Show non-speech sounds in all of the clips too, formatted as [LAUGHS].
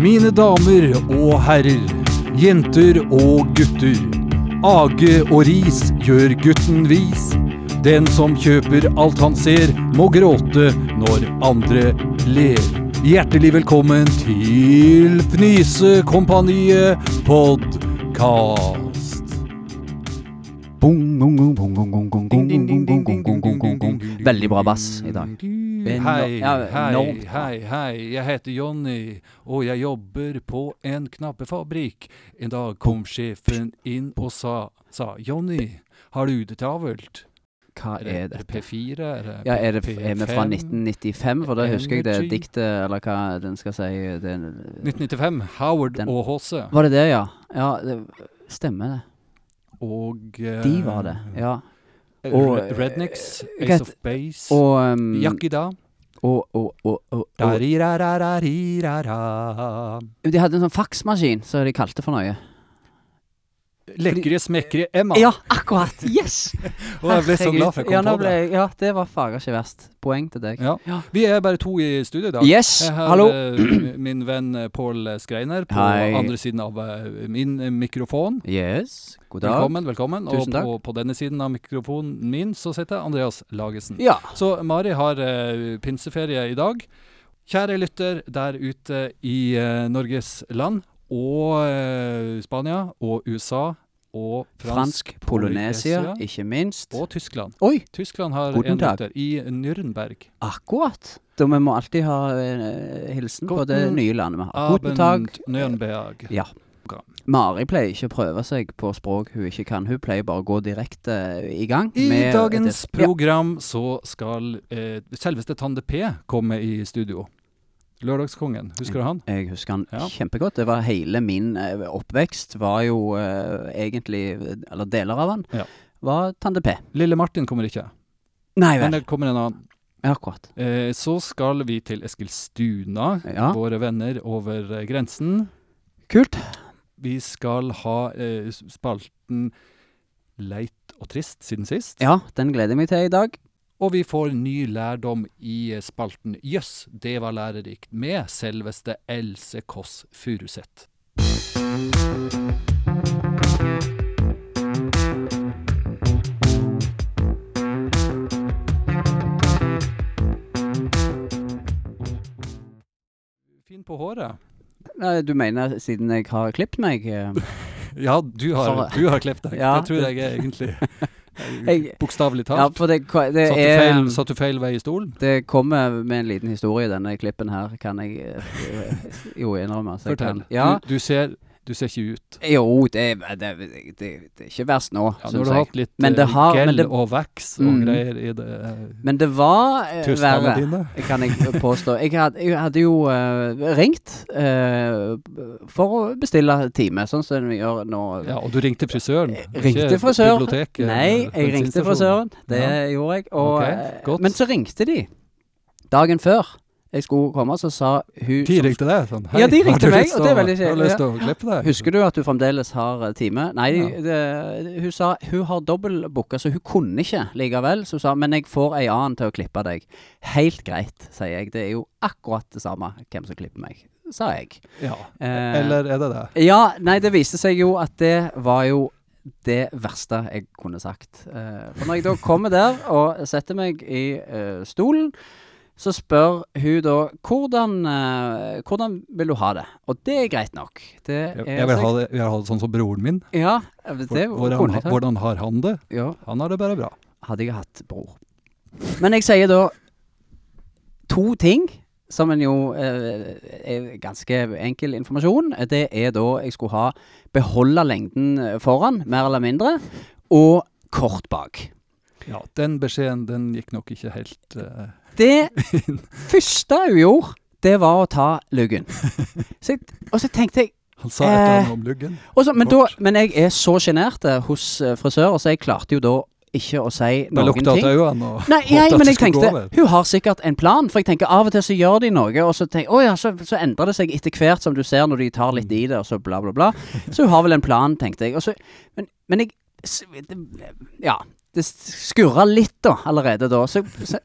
Mine damer og herrer, jenter og gutter. Age og ris gjør gutten vis. Den som kjøper alt han ser, må gråte når andre ler. Hjertelig velkommen til Fnisekompaniet podkast. Veldig bra bass i dag. Hei, hei, hei, hei. Jeg heter Jonny, og jeg jobber på en knappefabrikk. En dag kom sjefen inn og sa, sa Jonny, har du det travelt? Hva er det? P4? Er det Ja, er, det, P5? er vi fra 1995? For da husker jeg det diktet, eller hva den skal si det, 1995. Howard Den- og HC. Var det det, ja? Ja, det stemmer det. Og uh, De var det, ja. Og, Rednecks, eh, Ace of Base, Og um, Yakida. og, og, og, og, og. De hadde en sånn faksmaskin som de kalte for noe. Lekre, smekre Emma. Ja, akkurat! Yes! [LAUGHS] Og jeg ble så glad for jeg ja, kom nå på det. Ja, det var fager ikke verst. Poeng til deg. Ja. Ja. Vi er bare to i studio i dag. Yes! Jeg har Hallo! eh, min venn eh, Pål Skreiner på Hei. andre siden av eh, min mikrofon. Yes. God dag. Velkommen, velkommen. Tusen og takk. på, på denne siden av mikrofonen min så sitter Andreas Lagesen. Ja. Så Mari har uh, pinseferie i dag. Kjære lytter der ute i uh, Norges land og eh, Spania og USA og fransk, Fransk Polynesia, ikke minst. og Tyskland. Oi! Tyskland har Guten en lytter i Nürnberg. Akkurat. Da vi må alltid ha uh, hilsen på det nye landet vi har. Guten Tag. Nürnberg. Ja. Mari pleier ikke å prøve seg på språk hun ikke kan. Hun pleier bare å gå direkte i gang. I dagens det- program så skal uh, selveste Tande P komme i studio. Lørdagskongen, husker du han? Jeg husker han Ja. kjempegodt. Det var hele min eh, oppvekst var jo uh, egentlig Eller deler av han Ja. var Tande P. Lille Martin kommer ikke, Nei men vel. det kommer en annen. Akkurat. Eh, så skal vi til Eskilstuna, Ja. våre venner over eh, grensen. Kult. Vi skal ha eh, spalten Leit og trist siden sist. Ja, den gleder jeg meg til i dag. Og vi får ny lærdom i eh, spalten Jøss, det var lærerikt, med selveste Else Kåss Furuseth. Fin på håret. Nei, Du mener siden jeg har klippet meg? eh, [LAUGHS] Ja, du har, du har klippet deg. Ja, det tror jeg egentlig Bokstavelig Ja, talt. for det, det Satt du, er feil, satt du feil vei i stolen? Det kommer med en liten historie, i denne klippen her, kan jeg eh, jo innrømme. Fortell. Kan, ja. Du, du, ser, du ser ikke ut. Jo, det, det, det, det, det er ikke verst nå, Ja, nå har du hatt litt Men det eh, har- men gel det- og wax og Mm. greier i det eh, Men det var eh, verre, dine. kan jeg påstå. Jeg hadde, jeg hadde jo uh, ringt uh, for å bestille time, sånn som vi gjør nå. Ja, og du ringte frisøren? Ringte ikke frisør. biblioteket, Nei, jeg ringte frisøren. Det Ja. gjorde jeg. Og, Ok, godt. Men så ringte de dagen før jeg skulle komme, så sa hun De ringte deg sånn? Ja, de har ringte du meg, og det er veldig klippe deg? Husker du at du fremdeles har eh, time? Nei, Ja. det, hun sa hun har dobbeltbooka, så hun kunne ikke likevel. Så hun sa men jeg får ei annen til å klippe deg. Helt greit, sier jeg. Det er jo akkurat det samme hvem som klipper meg, sa jeg. Ja. Eh, Eller er det det? Ja, nei, det viste seg jo at det var jo det verste jeg kunne sagt. Eh, for når jeg da kommer der og setter meg i eh, stolen, så spør hun da hvordan, uh, hvordan vil du ha det? Og det er greit nok. Jeg, er jeg vil ha det, jeg vil ha det sånn som broren min. Ja, det Hvordan, hvordan har han det? Ja, Han har det bare bra. hadde jeg hatt bror. Men jeg sier da to ting som en jo eh, er ganske enkel informasjon. Det er da jeg skulle ha beholde lengden eh, foran, mer eller mindre, og kort bak. Ja, Den beskjeden den gikk nok ikke helt eh, Det første hun gjorde, det var å ta luggen. [LAUGHS] Så jeg, og så tenkte jeg Han sa et eller Eh, annet om luggen. Også, men, da, men jeg er så sjenert eh, hos eh, frisører, så jeg klarte jo da ikke å si noen lukta ting. av øynene og Nei, nei, men jeg tenkte. Hun har sikkert en plan, for jeg tenker av og til så gjør de noe, og så tenker oh ja, så, så endrer det seg etter hvert som du ser når de tar litt i det, og så bla, bla, bla. [LAUGHS] Så hun har vel en plan, tenkte jeg. Så, men, men jeg Ja. Det skurra litt da, allerede da. Så, så,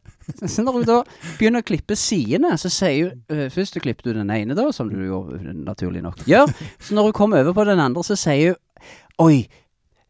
så når hun da begynner å klippe sidene, så sier hun uh, Først så klippet du den ene, da, som du jo naturlig nok gjør. Så når hun kommer over på den andre, så sier hun Oi,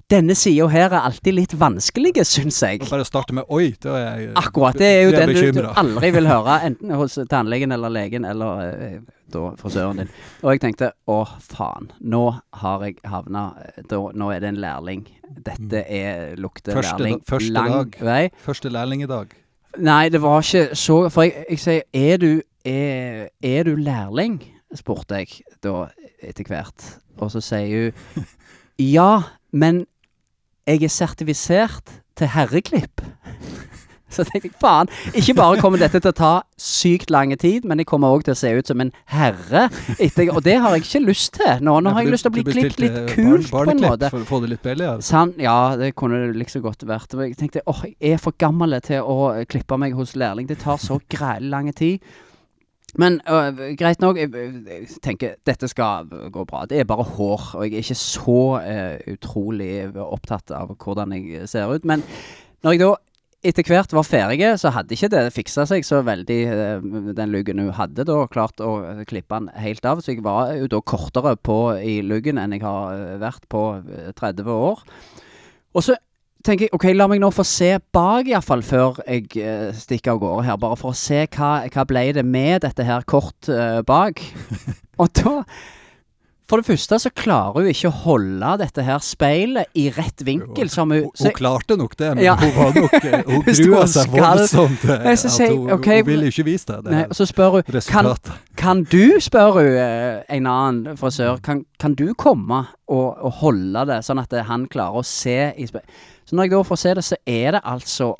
denne sida her er alltid litt vanskelig, syns jeg. Bare starte med 'oi', da er jeg Akkurat. Det er jo den du, du aldri vil høre, enten hos tannlegen eller legen eller da frisøren din. Og jeg tenkte å faen, nå har jeg havna da, Nå er det en lærling. Dette er lukter Mm. Første lærling da- første lang dag. vei. Første lærlingedag. Nei, det var ikke så For jeg, jeg sier er du, er, er du lærling? spurte jeg da etter hvert. Og så sier hun [LAUGHS] ja, men jeg er sertifisert til herreklipp. Så tenkte jeg faen, ikke bare kommer dette til å ta sykt lang tid, men jeg kommer òg til å se ut som en herre. Etter, og det har jeg ikke lyst til nå. Nå Ja, har jeg du- lyst til å bli klippet litt barn- kult på en måte. For å få det litt billigere. Sann, ja, det kunne det liksom godt vært. Jeg tenkte åh, jeg er for gammel til å eh, klippe meg hos lærling. Det tar så grælig lang tid. Men øh, greit nok, jeg, jeg tenker dette skal gå bra. Det er bare hår, og jeg er ikke så øh, utrolig opptatt av hvordan jeg ser ut. Men når jeg da etter hvert var ferdig, så hadde ikke det fiksa seg så veldig, øh, den luggen hun hadde da, klart å klippe den helt av. Så jeg var jo da kortere på i luggen enn jeg har øh, vært på øh, 30 år. Og så tenker jeg ok, la meg nå få se bak iallfall før jeg eh, stikker av gårde her. Bare for å se hva, hva ble det med dette her kort uh, bak. [LAUGHS] Og da For det første så klarer hun ikke å holde dette her speilet i rett vinkel som hun Hun, klarte nok det, men Ja. hun var nok eh, Hun [LAUGHS] grua seg voldsomt. eh, Nei, så at hun, okay, hun ville ikke vise det. det Nei, så spør hun kan, kan du, spør hun eh, en annen frisør, kan, kan du komme og, og holde det sånn at han klarer å se i speilet? Så når jeg da får se det, så er det altså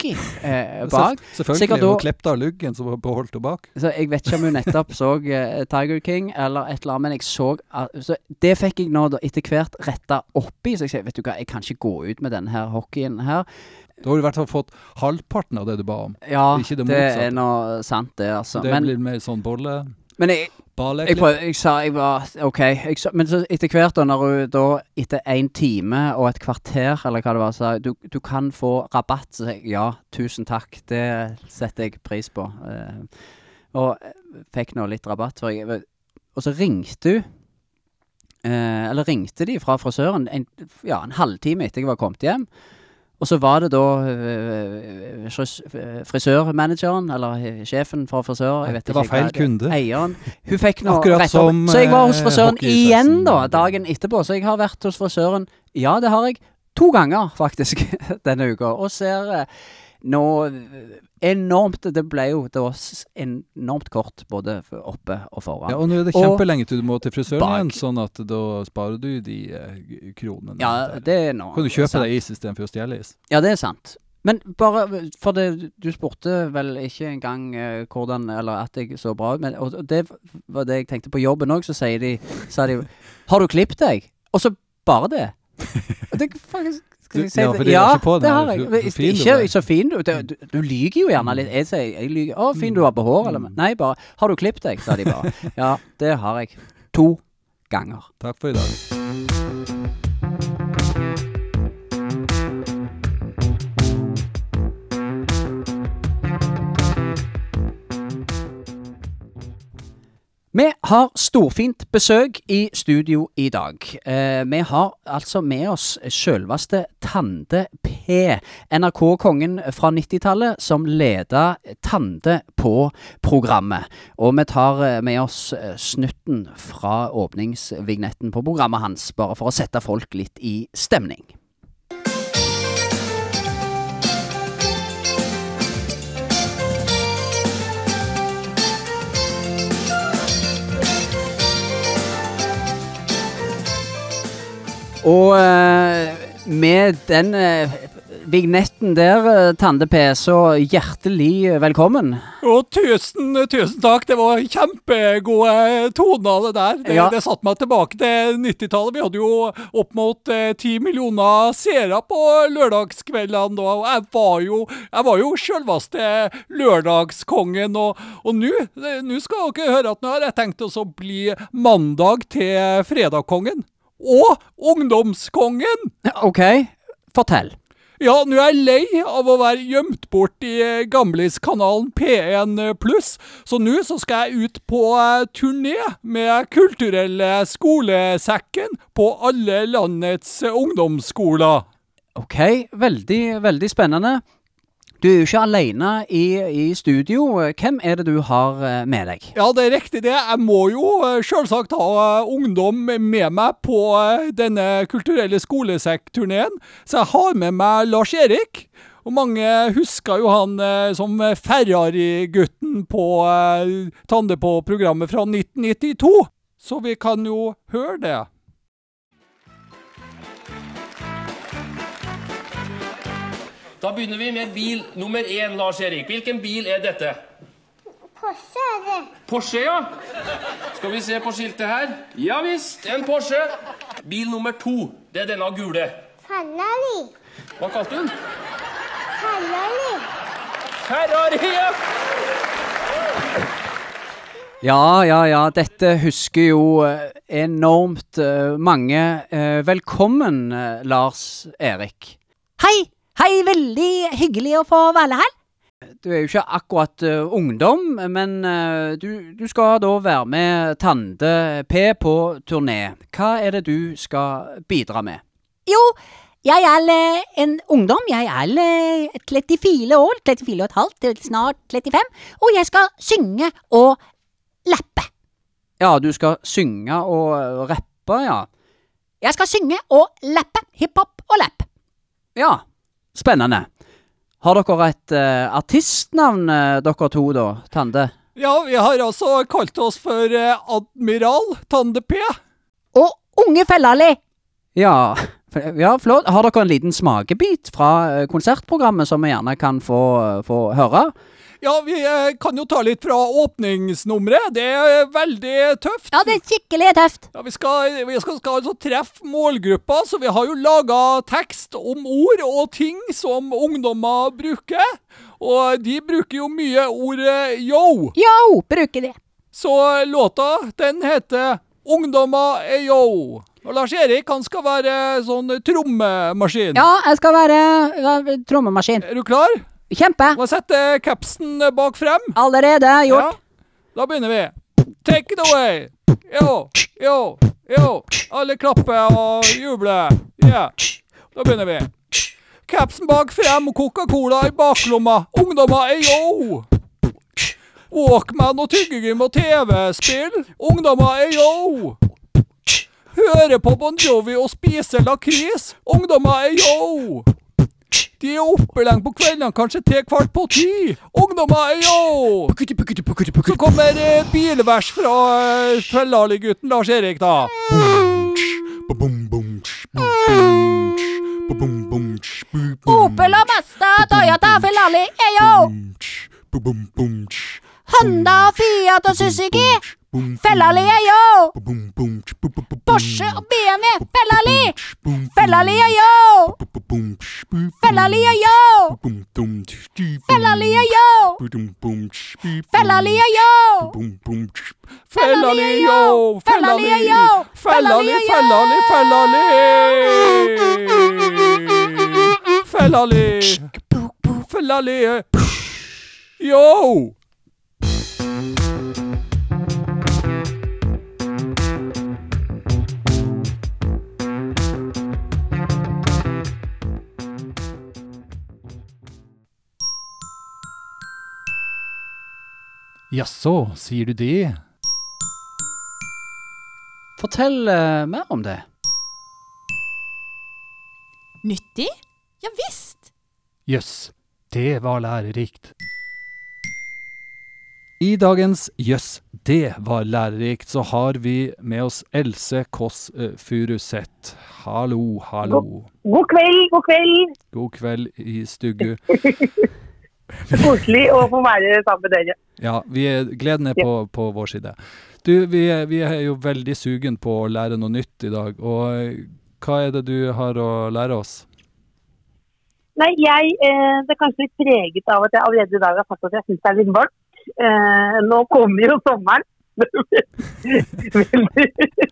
hockey eh, bak. Selvfølgelig. Sikkert Hun klepte av luggen som var beholdt henne bak. Så jeg vet ikke om hun nettopp så eh, Tiger King eller et eller annet, men jeg så at- Så det fikk jeg nå da etter hvert retta opp i. Så jeg sier, vet du hva, jeg kan ikke gå ut med denne her hockeyen her. Da har du i hvert fall fått halvparten av det du ba om. Ja, det det, er nå sant, det, altså. Det Men, blir mer sånn bolle... men jeg, jeg, prøv, jeg sa jeg var OK. Jeg sa, men så etter hvert, da, når hun da etter en time og et kvarter, eller hva det var, sa du, du kan få rabatt, så sa jeg ja, tusen takk. Det setter jeg pris på. Uh, og eh, fikk nå litt rabatt. For jeg, og så ringte hun Uh, Eller ringte de fra frisøren en, ja, en halvtime etter jeg var kommet hjem. Og så var det da øh, frisørmanageren, eller sjefen for frisør jeg vet Det var ikke hva feil kunde. Eieren. Hun fikk Akkurat rett opp. Så jeg var hos eh, frisøren igjen da, dagen etterpå. Så jeg har vært hos frisøren, ja det har jeg, to ganger faktisk [LAUGHS] denne uka. Og ser eh, nå eh, enormt Det ble jo da var enormt kort både oppe og foran. Ja, og nå er det kjempelenge til du må til frisøren bak. igjen, sånn at da sparer du de eh, kronene. Ja, det er nå Kan du kjøpe deg is istedenfor å stjele is? Ja, det er sant. Men bare For det, du spurte vel ikke engang uh, hvordan Eller at jeg så bra ut, men og, og det var det jeg tenkte på jobben òg, så sier de Sa de 'Har du klippet deg?' Og så bare det. [LAUGHS] Og det faktisk skal jeg si Ja, det? for det ja, ikke på den det har jeg. Men fin ikke så fin du Du, du, du lyver jo gjerne litt. Jeg sier jeg lyver. 'Å, fin du var på hår', eller Nei, bare 'Har du klippet deg?' sa de bare. [LAUGHS] Ja, det har jeg. To ganger. Takk for i dag. Har storfint besøk i studio i dag. Eh, vi har altså med oss selveste Tande P, NRK-kongen fra 90-tallet, som leda Tande på programmet. Og vi tar eh, med oss eh, snutten fra åpningsvignetten på programmet hans, bare for å sette folk litt i stemning. Og eh, med den eh, vignetten der, eh, Tande P, så hjertelig eh, velkommen. Og tusen, tusen takk. Det var kjempegode toner, det der. Det, Ja. det satte meg tilbake til 90-tallet. Vi hadde jo opp mot eh, ti millioner seere på lørdagskveldene da. Og jeg var jo, jeg var jo selveste lørdagskongen. Og, og nå eh, skal dere høre at nå har jeg tenkt å bli mandag til fredagkongen. Og ungdomskongen! OK, fortell. Ja, nå er jeg lei av å være gjemt bort i eh, Gamliskanalen P1 pluss, så nå så skal jeg ut på eh, turné med Kulturelle skolesekken på alle landets eh, ungdomsskoler. Ok, veldig, veldig spennende. Du er jo ikke alene i, i studio. Hvem er det du har eh, med deg? Ja, det er riktig det. Jeg må jo eh, selvsagt ha eh, ungdom med meg på denne kulturelle skolesekkturneen, så jeg har med meg Lars Erik. Og mange husker jo han som Ferrari-gutten på Tande på programmet fra 1992. Så vi kan jo høre det. Da begynner vi med bil nummer én, Lars Erik. Hvilken bil er dette? Porsche er det. Porsche, ja. Skal vi se på skiltet her. Ja visst, en Porsche. Bil nummer to, det er denne gule. Ferrari. Hva kalte du den? Ferrari. Ferrari, ja. Ja, ja, ja. Dette husker jo eh, enormt eh, mange. Eh, Velkommen, Lars Erik. Hei! Hei, veldig hyggelig å få være her. Du er jo ikke akkurat uh, ungdom, men uh, du, du skal da være med Tande P på turné. Hva er det du skal bidra med? Jo, jeg er uh, en ungdom. Jeg er eh, 34 år, 34 og et halvt, snart 35, og jeg skal synge og lappe. Ja, du skal synge og rappe, ja. Jeg skal synge og lappe. Hiphop og lapp. Ja, spennende. Har dere et uh, artistnavn, uh, dere to, da? Tande? Ja, vi har altså kalt oss for uh, Admiral Tande P. Og Unge Fellali. Ja, [LAUGHS] ja, flott. Har dere en liten smakebit fra konsertprogrammet som vi gjerne kan få, få høre? Ja, vi eh, kan jo ta litt fra åpningsnummeret. Det er veldig tøft. Ja, det er skikkelig tøft. Ja, vi skal, vi skal, skal altså treffe målgruppa, så vi har jo laga tekst om ord og ting som ungdommer bruker. Og de bruker jo mye ordet yo. Yo, bruker de. Så låta, den heter 'Ungdommer er yo'. Og Lars Erik han skal være sånn trommemaskin. Ja, jeg skal være ja, trommemaskin. Er du klar? Kjempe. Må sette capsen bak frem. Allerede gjort. Ja, da begynner vi. Take it away. Yo, yo, yo. Alle klapper og jubler. Ja. Da begynner vi. Capsen bak frem Coca-Cola i baklomma. Ungdommer er yo. Walkman og tyggegym og TV-spill. Ungdommer er yo. Høre på Bon Jovi og spise lakris. Ungdommer er yo. De er oppe lenge på kveldene, kanskje til kvart på ti. Ungdommer er yo. Så kommer eh, bilvers fra eh, Fellali-gutten Lars Erik, da. Opel og Mazda, Toyota, Ferrari, Eyo. Honda, Fiat og Suzuki. Ferrari, yo! Porsche og BMW, fellali! Ferrari, yo! Ferrari, Eyo. Ferrari, Eyo. Ferrari, yo! Fellali, yo! Fellali, Fellali, yo! Fellali, Fellali, Fellali, Fellali! Fellali! Fellali! Yo! Jaså, sier du det? Fortell eh, mer om det. Nyttig? Ja visst! Jøss, det var lærerikt. I dagens Jøss, det var lærerikt, så har vi med oss Else Kåss eh, Furuseth. Hallo, hallo. God kveld, god kveld. God kveld i stuggu. [LAUGHS] Koselig å få være sammen med dere. Ja, vi er, gleden er på, på vår side. Du, vi vi er jo veldig sugen på å lære noe nytt i dag, og eh, hva er det du har å lære oss? Nei, jeg, eh, det er kanskje litt preget av at jeg allerede i dag har sagt at jeg syns det er litt varmt. Eh, nå kommer jo sommeren,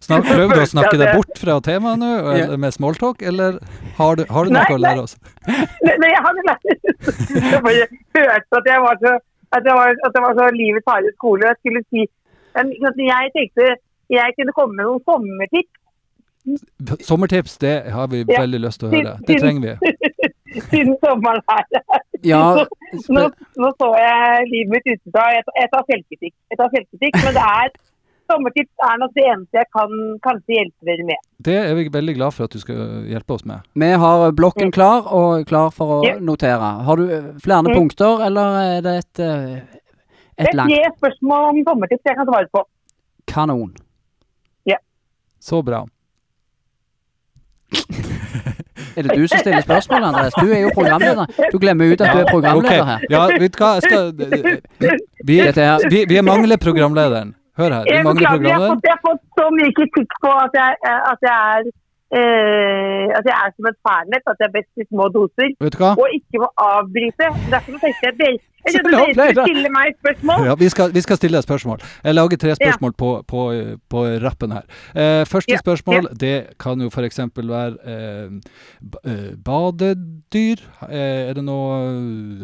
Snak, prøvde du å snakke deg bort fra temaet nå, eller med smalltalk, eller har du, har du noe Nei, å lære oss? Nei, nei, jeg hadde lært [LAUGHS] hørte at jeg var så, at jeg var, at det var så livets harde skole. Jeg skulle si jeg tenkte jeg kunne komme med noen sommertips Sommertips, det har vi Ja. veldig lyst til å høre. Det trenger vi. [LAUGHS] siden sommeren er her. Ja, Nå, nå så jeg livet mitt utenfra. Jeg, jeg tar selvkritikk. Jeg tar selvkritikk, men det er sommertips er nok det eneste jeg kan kanskje hjelpe dere med. Det er vi veldig glad for at du skal hjelpe oss med. vi har blokken klar og klar for å Ja. notere. Har du eh, flere Mm. punkter, eller er det et, langt? Det er tre spørsmål om sommertips jeg kan svare på. kanon? Ja. Så bra. Er det du som stiller spørsmål, Andreas? Du er jo programleder. Du glemmer ut at du er programleder her. Ja, vet du hva, jeg skal Vi, vi, vi mangler programlederen. Hør her. Vi mangler beklager, jeg har, programlederen. fått, jeg har fått så mye kritikk på at jeg, at jeg er eh, at jeg er som et fernet, at jeg er best i små doser. Og ikke må avbryte. Derfor tenkte jeg at dere, jeg skulle stille meg et spørsmål. Ja, vi, skal, vi skal stille deg spørsmål. Jeg lager tre spørsmål på, på, på rappen her. Eh, første Ja, spørsmål det kan jo f.eks. være eh, badedyr. Er det noe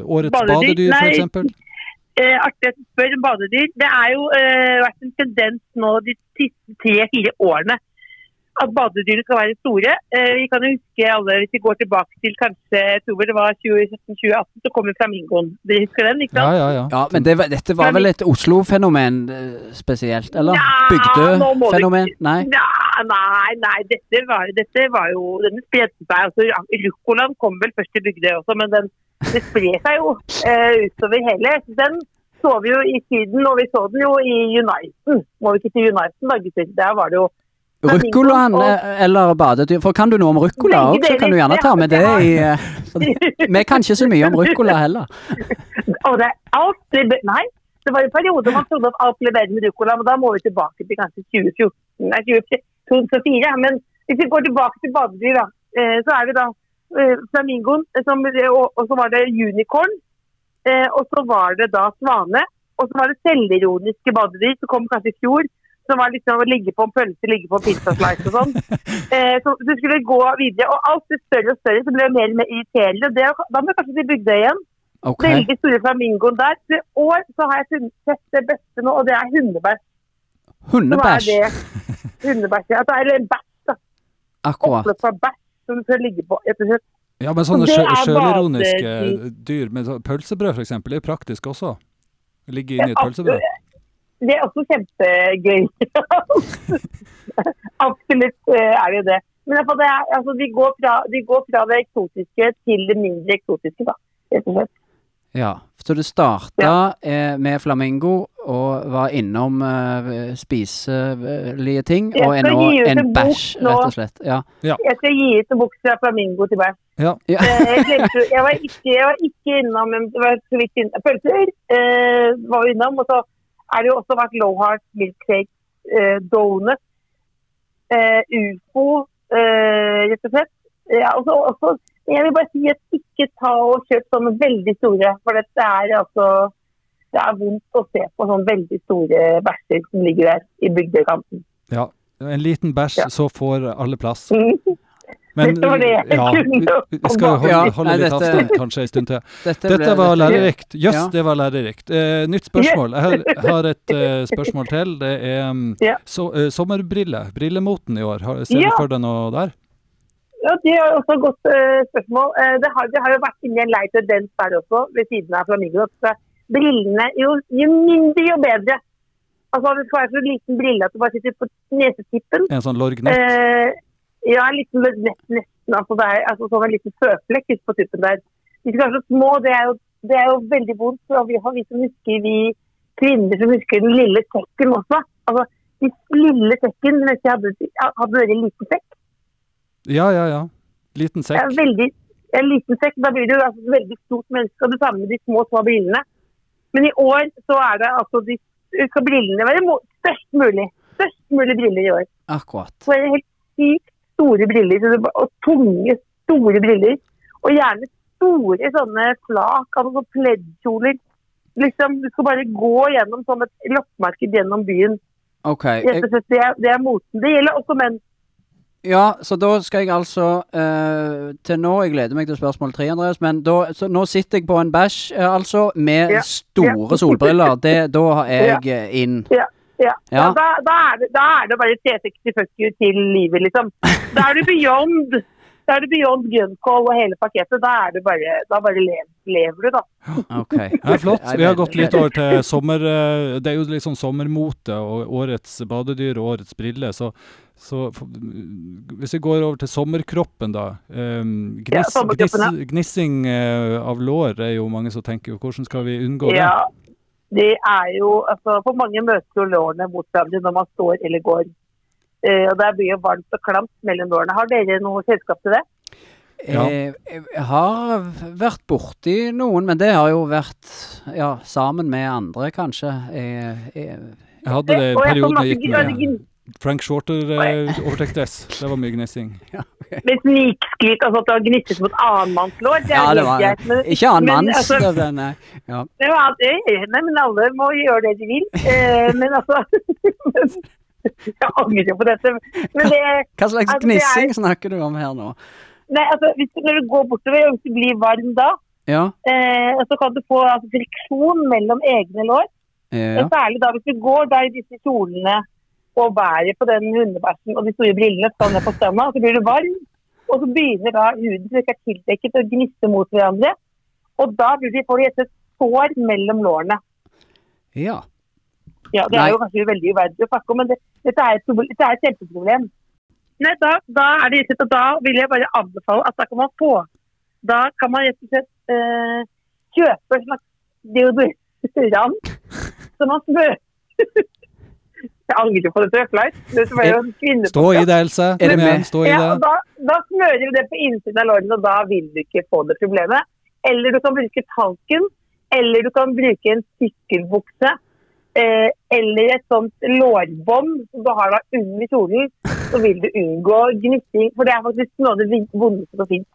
Årets Badedyr? badedyr, f.eks.? Eh, artig at du spør badedyr. Det er jo vært en tendens nå de siste tre-fire årene at badedyrene skal være store. Eh, vi kan jo huske alle, hvis vi går tilbake til kanskje jeg tror det var 2017-2018, så kom jo flamingoen. Dere husker den, ikke sant? ja, ja. Ja, men det, dette var vel et Oslo-fenomen eh, spesielt, eller? Ja, Bygdefenomen? Nei? Nei, nei, nei dette, var, dette var jo Den spredte seg. altså Ruccolaen kom vel først til Bygdøy også, men den, det sprer seg jo eh, utover hele. Den så vi jo i Syden, og vi så den jo i Uniten. Må vi ikke til Uniten da, gutter? Der var det jo Ruccolaen eller badedyr? For kan du noe om ruccola òg, så kan du gjerne ta med det i eh, Vi kan ikke så mye om ruccola heller. [LAUGHS] Og det, er nei, det var en periode man trodde at alt ble bedre med ruccola, men da må vi tilbake til kanskje 2014, nei, 2004. Men hvis vi går tilbake til badedyr, da, eh, så er vi da eh, flamingoen, og, så var det unicorn, og så var det da svane, og så var det selvironiske badedyr som kom kanskje i fjor, som var liksom å ligge på en pølse, ligge på en pizzaslice og sånn. [LAUGHS] Eh, så du skulle gå videre, og alt ble større og større, så ble det mer og mer irriterende. Det, da må jeg kanskje til Bygdøy igjen. Okay. Veldig store flamingoen der. I år så har jeg sett det beste nå, og det er hundebæsj. Hundebæsj. det hundebæsj. Ja, det er en bæsj, da. Akkurat. Oppløp av bæsj som du skal ligge på. Ja, men sånne sjølironiske dyr, så- pølsebrød f.eks., er praktisk også. Ligge inni et pølsebrød. Det er også kjempegøy. [LAUGHS] Absolutt eh, er det jo det. Men det er, altså, de, går fra, de går fra det eksotiske til det mindre eksotiske, da. Rett og slett. Ja. Så du starta eh, med flamingo og var innom eh, spiselige ting, og er nå en en bæsj, rett og slett. Ja. Jeg skal gi ut en bok fra flamingo til bæsj. Ja. [LAUGHS] Ja. Eh, Jeg, jeg, var ikke, jeg var ikke innom men det var så vidt innom pølser. Eh, var innom, og så er det jo også vært low heart milkshake, eh, donut, eh, ufo, eh, rett og slett. Ja, også, også, jeg vil bare si at ikke ta og kjøp sånne veldig store, for det er altså det er vondt å se på sånne veldig store bæsjer som ligger der i bygdekanten. ja. En liten bæsj, Ja. så får alle plass. [LAUGHS] Mm. Men ja, vi skal holde, Ja, holde nei, litt dette- avstand kanskje en stund til. Dette, [LAUGHS] Dette ble- var lærerikt. Jøss, Ja. det var lærerikt. Eh, nytt spørsmål. Jeg har, har et uh, spørsmål til. Det er um, Ja. så, eh, sommerbriller. Brillemoten i år. Har, ser du for deg noe der? Ja, Det er også et godt uh, spørsmål. Uh, det, har, det har jo vært inni en lei tendens der også, ved siden av Flamingo. Brillene, jo, jo mindre, jo bedre. Altså Det skal være så liten brille at du bare sitter på nesetippen. En sånn lorgnett? Eh, ja, en liten nesten. Altså, det er altså, sånn en liten føflekk på tuppen der. De skal være så små. Det er jo, det er jo veldig vondt. Og vi har vi som husker vi kvinner som husker den lille sekken også. Altså, de lille sekken mens jeg hadde, hadde en liten sekk. Ja, ja, ja. Liten sekk. Ja, veldig, en liten sekk, da blir du altså et veldig stort menneske, og det samme med de små, små brillene. Men i år så er det altså de skal brillene være størst mulig. Størst mulig briller i år. Akkurat. Så er det helt sykt store briller, og tunge, store briller. Og gjerne store sånne flak, altså pleddkjoler. liksom, du skal bare gå gjennom som et loppemarked gjennom byen. Okay. Rett og slett, det, det er moten. Det gjelder også menn. ja, så da skal jeg altså eh, Til nå Jeg gleder meg til spørsmål tre, Andreas, men da, så nå sitter jeg på en bæsj, eh, altså, med Ja, store solbriller. Det, da er jeg ja. inn. Ja. Ja. Ja. da, da, er det, da er det bare 360-40 til livet, liksom. Da er du beyond. Da er du beyond grønnkål og hele pakketet. Da er du bare, da bare lever, lever du, da. OK. [LAUGHS] Ja, flott. Vi har gått litt over til sommer... eh, Det er jo litt sånn sommermote og årets badedyr og årets briller. Så, så hvis vi går over til sommerkroppen, da. eh, Gniss, ja. gniss, gnissing eh, av lår er jo mange som tenker jo, hvordan skal vi unngå det? Ja, det er jo altså For mange møter jo lårene mot hverandre når man står eller går. Eh, og det blir jo varmt og klamt mellom lårene. Har dere noe selskap til det? Ja. Eh, Jeg har vært borti noen, men det har jo vært ja, sammen med andre, kanskje. Jeg, jeg, Jeg hadde det i perioden jeg gikk gn- Shorter eh, Frank Shorter-overtektes. det var mye gnissing. [LAUGHS] Med snikskryt, altså at du har gnisset mot annenmannslår. Det er ja, det var greit. Men, Ikke annen men, manns, altså, det- nei. Ja. det var eh, nei, men alle må gjøre det de vil. Eh, men altså [LAUGHS] Jeg angrer jo på dette. Men det Hva slags Altså, det er- gnissing snakker du om her nå? Nei, altså, hvis du, når du går bortover og hvis du blir varm da, Ja. eh, så kan du få altså, friksjon mellom egne lår. Ja. Særlig da hvis du går da i disse kjolene og været på den hundebæsjen og de store brillene skal ned på stranda, så blir du varm. Og så begynner da huden som ikke er tildekket å gnisse mot hverandre. Og da blir de, får de et sår mellom lårene. ja. Ja, Det Nei. er jo kanskje veldig uverdig å snakke om, men det, dette, er et, dette er et kjempeproblem. Nei, da, da er det rett og da vil jeg bare anbefale at da kan man få Da kan man rett og slett eh, kjøpe en slags deodorant [LAUGHS] som man smører Jeg angrer på det Fleip. Det er jo kvinne Stå i det, Else. Er med? stå i ja, det. og da, da smører du det på innsiden av lårene, og da vil du ikke få det problemet. Eller du kan bruke talken, eller du kan bruke en sykkelbukse. Eh, eller et sånt lårbånd som du har da under kjolen, så vil du unngå gnissing. For det er faktisk noe av det vondeste som finnes.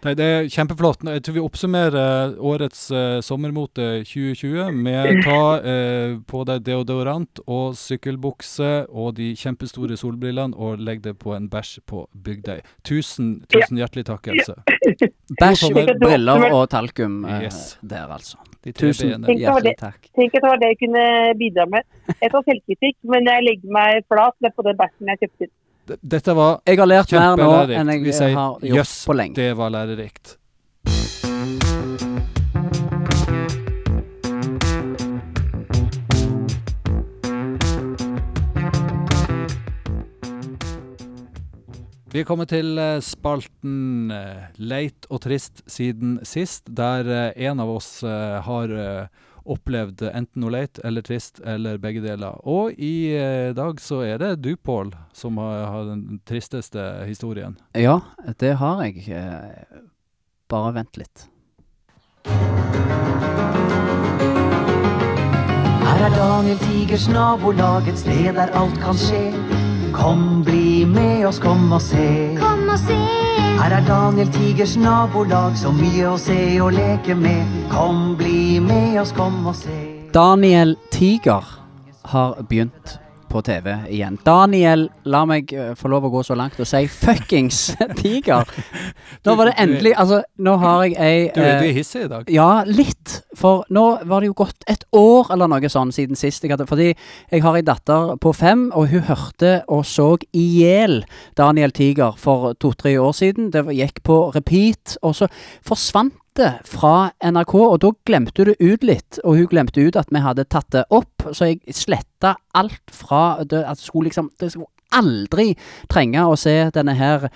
Nei, det er kjempeflott. Jeg tror vi oppsummerer årets eh, sommermote 2020 med ta eh, på deg deodorant og sykkelbukse og de kjempestore solbrillene og legg det på en bæsj på Bygdøy. Tusen, tusen hjertelig takk, Else. [LAUGHS] Bæsj, briller og talkum eh, Yes. der, altså. De Tusen å hjertelig takk. Tenk at det var det jeg kunne bidra med. Jeg tar selvkritikk, men jeg legger meg flat ned på den bæsjen jeg kjøpte. Dette var Jeg har lært mer nå enn. Jeg sier har gjort yes, på lenge. det var lærerikt. Vi er kommet til eh, spalten eh, Leit og trist siden sist, der eh, en av oss har opplevd enten noe leit eller trist, eller begge deler. Og i eh, dag så er det du, Pål, som har, har den tristeste historien. Ja, det har jeg. Bare vent litt. Her er Daniel Tigers nabolag, et sted der alt kan skje. Kom, bli med oss, kom og se. Kom og se. Her er Daniel Tigers nabolag, så mye å se og leke med. Kom, bli med oss, kom og se. Daniel Tiger har begynt på TV igjen. Daniel, la meg eh, få lov å gå så langt og si fuckings [LAUGHS] Tiger. Nå var det endelig Altså, nå har jeg ei Du, du eh, er hissig i dag. Ja, litt. For nå var det jo gått et år eller noe sånn siden sist jeg hadde Fordi jeg har ei datter på fem, og hun hørte og så i hjel Daniel Tiger for to-tre år siden. Det gikk på repeat, og så forsvant det fra NRK, og da glemte det ut litt. Og hun glemte ut at vi hadde tatt det opp, så jeg sletta alt fra det, at skulle liksom Det skulle aldri trenge å se denne her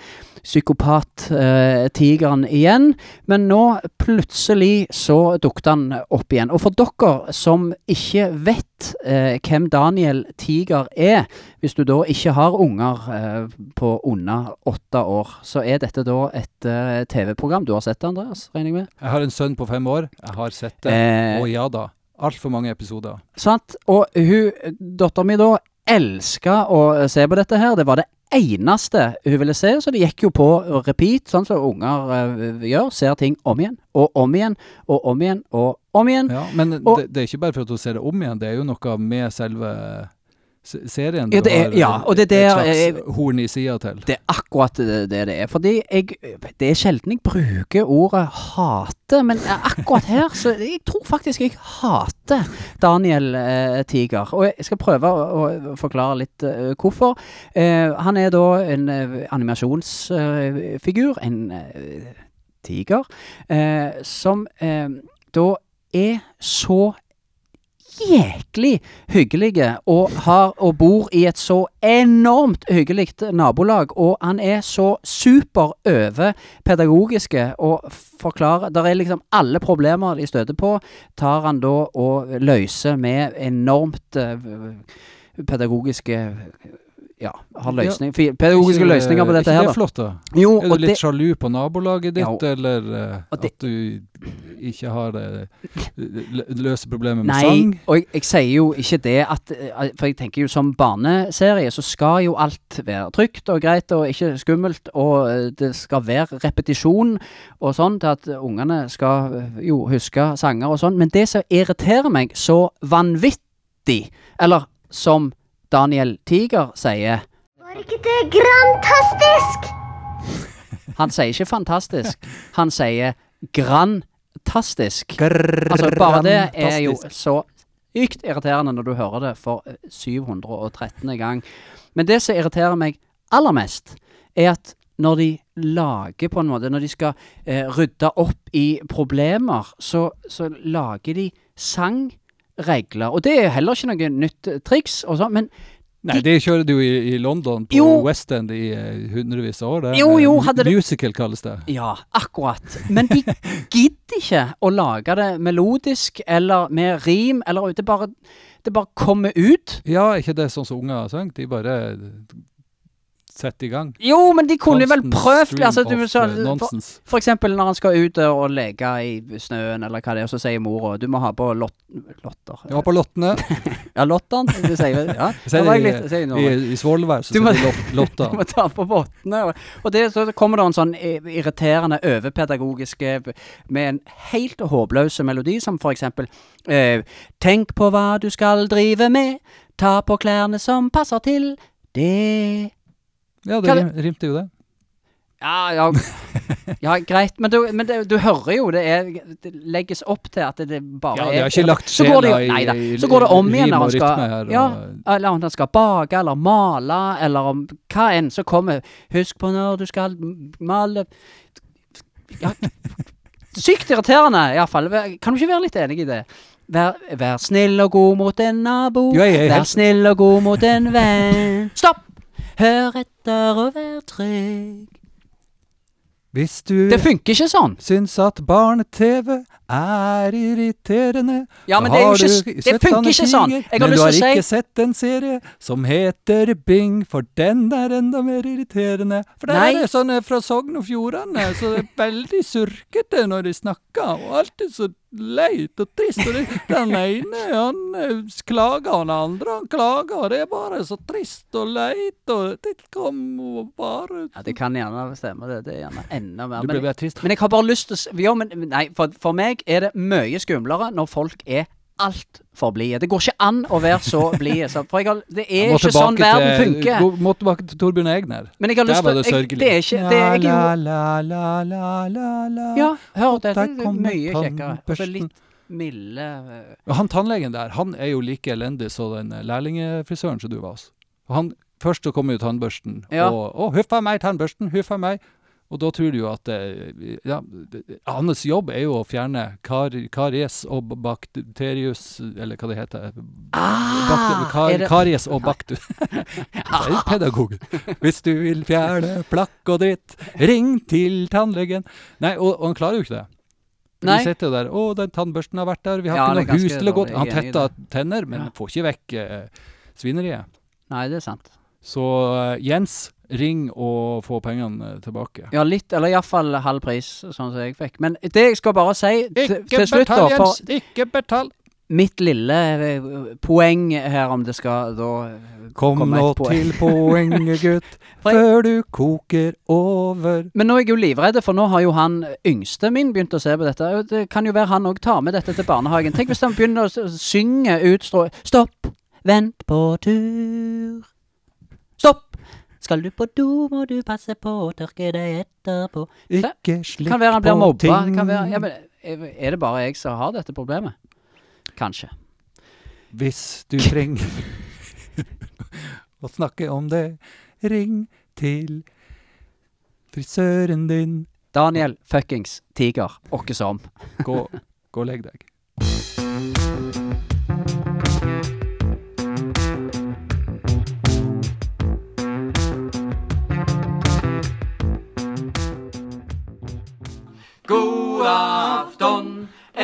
psykopat-tigeren igjen. Men nå plutselig så dukket han opp igjen. Og for dere som ikke vet eh, hvem Daniel Tiger er, hvis du da ikke har unger eh, på under åtte år, så er dette da et eh, TV-program. Du har sett det, Andreas, regner jeg med? Jeg har en sønn på fem år. Jeg har sett det. Eh, Og ja da. Altfor mange episoder. Sant? Og hun, dattera mi da, elska å se på dette her. Det var det eneste hun ville se, så det gikk jo på repeat, sånn som unger uh, gjør. Ser ting om igjen og om igjen og om igjen og om igjen. Ja, men Og- det, det er ikke bare for at hun ser det om igjen, det er jo noe med selve se- serien Ja, det er- har ja, og det er et slags horn i sida til. Det er akkurat det det det er. Fordi jeg Det er sjelden jeg bruker ordet hate, men akkurat her så Jeg tror faktisk jeg hater Daniel eh, Tiger. Og jeg skal prøve å, å forklare litt eh, hvorfor. Eh, han er da en eh, animasjonsfigur, en eh, tiger, eh, som eh, da er så jæklig hyggelige og, har, og bor i et så enormt hyggelig nabolag. Og han er så super overpedagogiske og forklarer Der er liksom alle problemer de støter på, tar han da og løser med enormt eh, pedagogiske ja, har løsning, ja. pedagogiske Ikke- løsninger på dette ikke her. det da. er flott, da? Jo, er du litt det- sjalu på nabolaget ditt, Ja, eller uh, det- at du ikke har det løse problemer med Nei, sang? og jeg, jeg sier jo ikke det at eh, For jeg tenker jo som barneserie så skal jo alt være trygt og greit og ikke skummelt, og eh, det skal være repetisjon og sånn til at ungene skal eh, jo huske sanger og sånn. Men det som irriterer meg så vanvittig, eller som Daniel Tiger sier Var ikke det grantastisk? [LAUGHS] Han sier ikke fantastisk, han sier grantastisk. Altså, bare det er jo så ykt irriterende når du hører det for eh, 713. gang. Men det som irriterer meg aller mest, er at når de lager på en måte Når de skal eh, rydde opp i problemer, så, så lager de sangregler. Og det er heller ikke noe nytt triks, og sånn, men Nei, det kjører du i, i London, på Jo. West End i uh, hundrevis av år. Det. Jo, jo, hadde Musical det- kalles det. Ja, akkurat. Men de [LAUGHS] gidder ikke å lage det melodisk eller med rim, eller det bare, det bare kommer ut. Ja, ikke det sånn som unger synger? De bare setter i gang. Jo, men de kunne vel Constant prøvd stream altså, du, så, eh, for, for eksempel når han skal ut og leke i snøen, eller hva det er, og så sier mora du må ha på lot, lotter. Ja, på Lottene. [LAUGHS] Ja, lotteren. Du sier Ja, sier det litt, sier i, i Svolvær så Du må- de lot, [LAUGHS] Du må ta på vottene. Og, og det, så kommer det en sånn irriterende overpedagogisk med en helt håpløs melodi, som for eksempel eh, Tenk på hva du skal drive med, ta på klærne som passer til det Ja, det rim, rimte jo det. Ja, ja, ja greit, men, du, men det, du hører jo det, er, det legges opp til at det bare Ja, er de har ikke lagt sjela i- nei Så går det om igjen når han skal her, Ja, eller om han skal bake eller male, eller om hva enn, så kommer Husk på når du skal male Ja, sykt irriterende, iallfall. Kan du ikke være litt enig i det? Vær, vær snill og god mot en nabo. Vær snill og god mot en venn. Stopp! Hør etter og vær trygg. Hvis du Det funker ikke sånn. syns at barne-TV er irriterende Ja, men det er jo ikke s- det funker ikke sånn. Jeg har men lyst du har til å si- ikke sett en serie som heter Bing, for den er enda mer irriterende. For der Nei. er det sånne fra Sogn og Fjordane, så det er veldig surkete når de snakker, og alltid så leit og trist. Og det, den ene han eh, klager, og den andre han klager, det er bare så trist og leit, og det kommer bare Ja, Det kan gjerne stemme, det. Det er gjerne enda mer. Du Men, blir bare trist. men jeg har bare lyst til å Ja, men nei, for, for meg er det mye skumlere når folk er altfor blide. Det går ikke an å være så blid. For har, det er ikke sånn verden til- funker. gå- Må tilbake til Torbjørn Egner. Men jeg har lyst til det sørgelig. Det er ikke det er jeg la, la, la, la, la. Ja, hør, det er mye kjekkere. Og så litt milde eh, Han tannlegen der, han er jo like elendig som den lærlingfrisøren lærlingefrisøren som du var hos. Han, først så kommer jo tannbørsten, Ja. og 'Å, huff a meg, tannbørsten, huff a meg'. Og da tror du jo at eh, ja, Hans jobb er jo å fjerne kar, karies og bakterius Eller hva det heter. Ah, kar, det- karies og baktus. [LAUGHS] det er pedagog. Hvis du vil fjerne plakk og dritt, ring til tannlegen. Nei, og, og han klarer jo ikke det. Nei. Vi sitter jo der 'Å, den tannbørsten har vært der. Vi har Ja, ikke noe hus til å gå til.' Han Jeg er tetter tenner, men Ja. får ikke vekk eh, svineriet. Nei, det er sant. Så eh, Jens, ring og få pengene eh, tilbake. Ja, litt, eller iallfall halv pris, sånn som jeg fikk. Men det jeg skal bare si til, Ikke til slutt, betal, da for! Ikke betal! mitt lille eh, poeng her, om det skal da Kom komme nå til poenget, [LAUGHS] gutt, før du koker over. Men nå er jeg jo livredd, for nå har jo han yngste min begynt å se på dette. Det kan jo være han òg tar med dette til barnehagen. Tenk hvis han begynner å synge ut strå... Stopp! Vent på tur. Stopp! Skal du på do, må du passe på å tørke deg etterpå. Ikke slikk Kan være han blir på mobba. ting. Kan være, ja, men, er det bare jeg som har dette problemet? Kanskje. Hvis du trenger [LAUGHS] å snakke om det, ring til frisøren din. Daniel fuckings Tiger. Åkke som. Gå, gå og legg deg. [LAUGHS]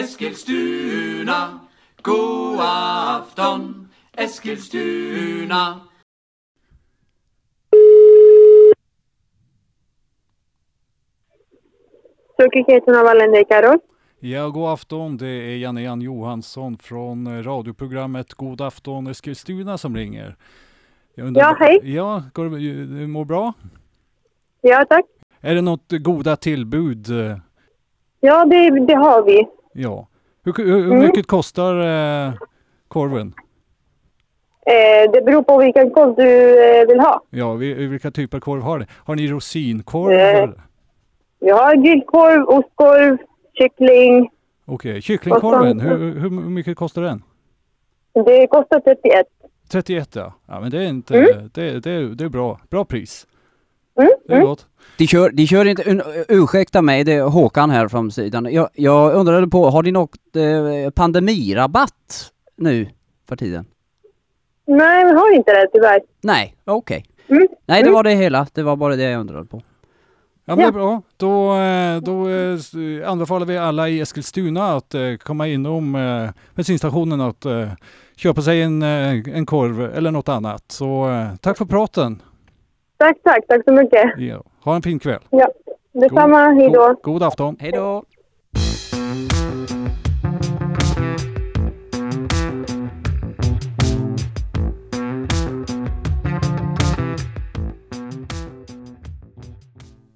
Eskilstuna. God afton, Eskilstuna. Sukkerkjeten av Valende Karol. Ja, god afton. Det er Janne-Jan Johansson från eh, radioprogrammet God afton Eskilstuna som ringer. Undrar- Ja, hej. Ja, går det, du mår bra? Ja, takk. Er det noe gode tillbud? eh, Ja, det, det har vi. Ja. Hur, hur, Mm. mycket kostar eh, korven? Eh, det beror på vilken korv du eh, vill ha. Ja, vi, vilka typer av korv har ni? Har ni rosinkorv? Eh. Vi har grillkorv, ostkorv, kyckling. Okej, kycklingkorven, Och så- hur, hur mycket kostar den? Det kostar 31. 31 ja. Ja men det är inte, Mm. det, det, det är bra. Bra pris. Mm, Det är mm. gott. De kör, de kör inte, un, ursäkta mig, det är Håkan här från sidan. Jag, jag undrade på, har ni något eh, pandemirabatt nu för tiden? Nej, vi har inte det tyvärr. Nej, okej. Mm. Nej, det Mm. var det hela. Det var bara det jag undrade på. Ja men det Ja. är bra. Då, eh, då eh, anbefaler vi alla i Eskilstuna att eh, komma inom bensinstationen att köpa sig en, en korv eller något annat. Så tack för praten. Tack, tack. Tack så mycket. Ja. Ha en fin kväll. Ja, detsamma. Hej då. God, god afton. Hej då!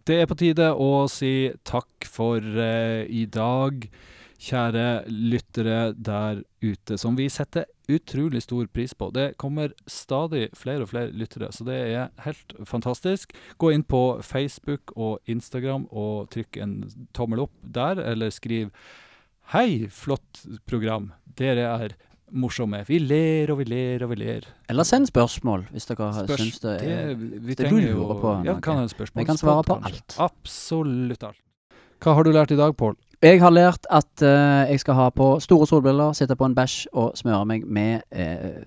Det er på tide å si takk for eh, i dag, kjære lyttere der ute, som vi setter utrolig stor pris på. Det kommer stadig flere og flere lyttere, så det er helt fantastisk. Gå inn på Facebook og Instagram og trykk en tommel opp der, eller skriv 'Hei, flott program. Dere er morsomme. Vi ler og vi ler og vi ler'. Eller send spørsmål, hvis dere Spørs- syns det er vi det du lurer på Ja, kan ha spørsmål. Vi kan svare på alt. Absolutt alt. Hva har du lært i dag, Pål? Jeg har lært at eh, jeg skal ha på store solbriller, sitte på en bæsj og smøre meg med eh,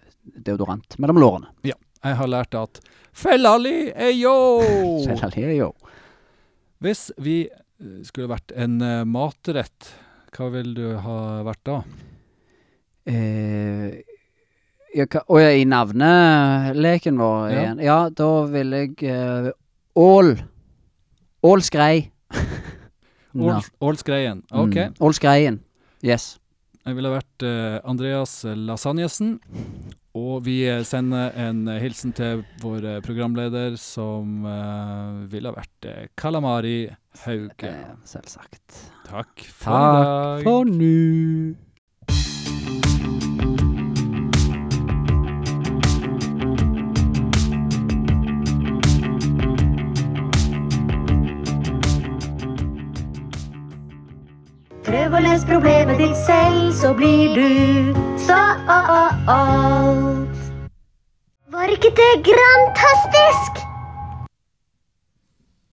deodorant mellom lårene. Ja. Jeg har lært at Fellali er yo! [LAUGHS] er jo. Hvis vi eh, skulle vært en eh, matrett, hva ville du ha vært da? Eh, jeg kan, og i navneleken vår Ja. igjen. Ja, da ville jeg eh, Ål. Ål- Ålsgreien. OK. Mm. Ålskreien. Yes. Jeg ville vært uh, Andreas Lasagnesen. Og vi eh, sender en hilsen til vår eh, programleder, som uh, ville vært uh, Kalamari Hauge. Selvsagt. Takk for i Takk for nå. Å løse problemet ditt selv, så blir du stolt. Var ikke det grantastisk?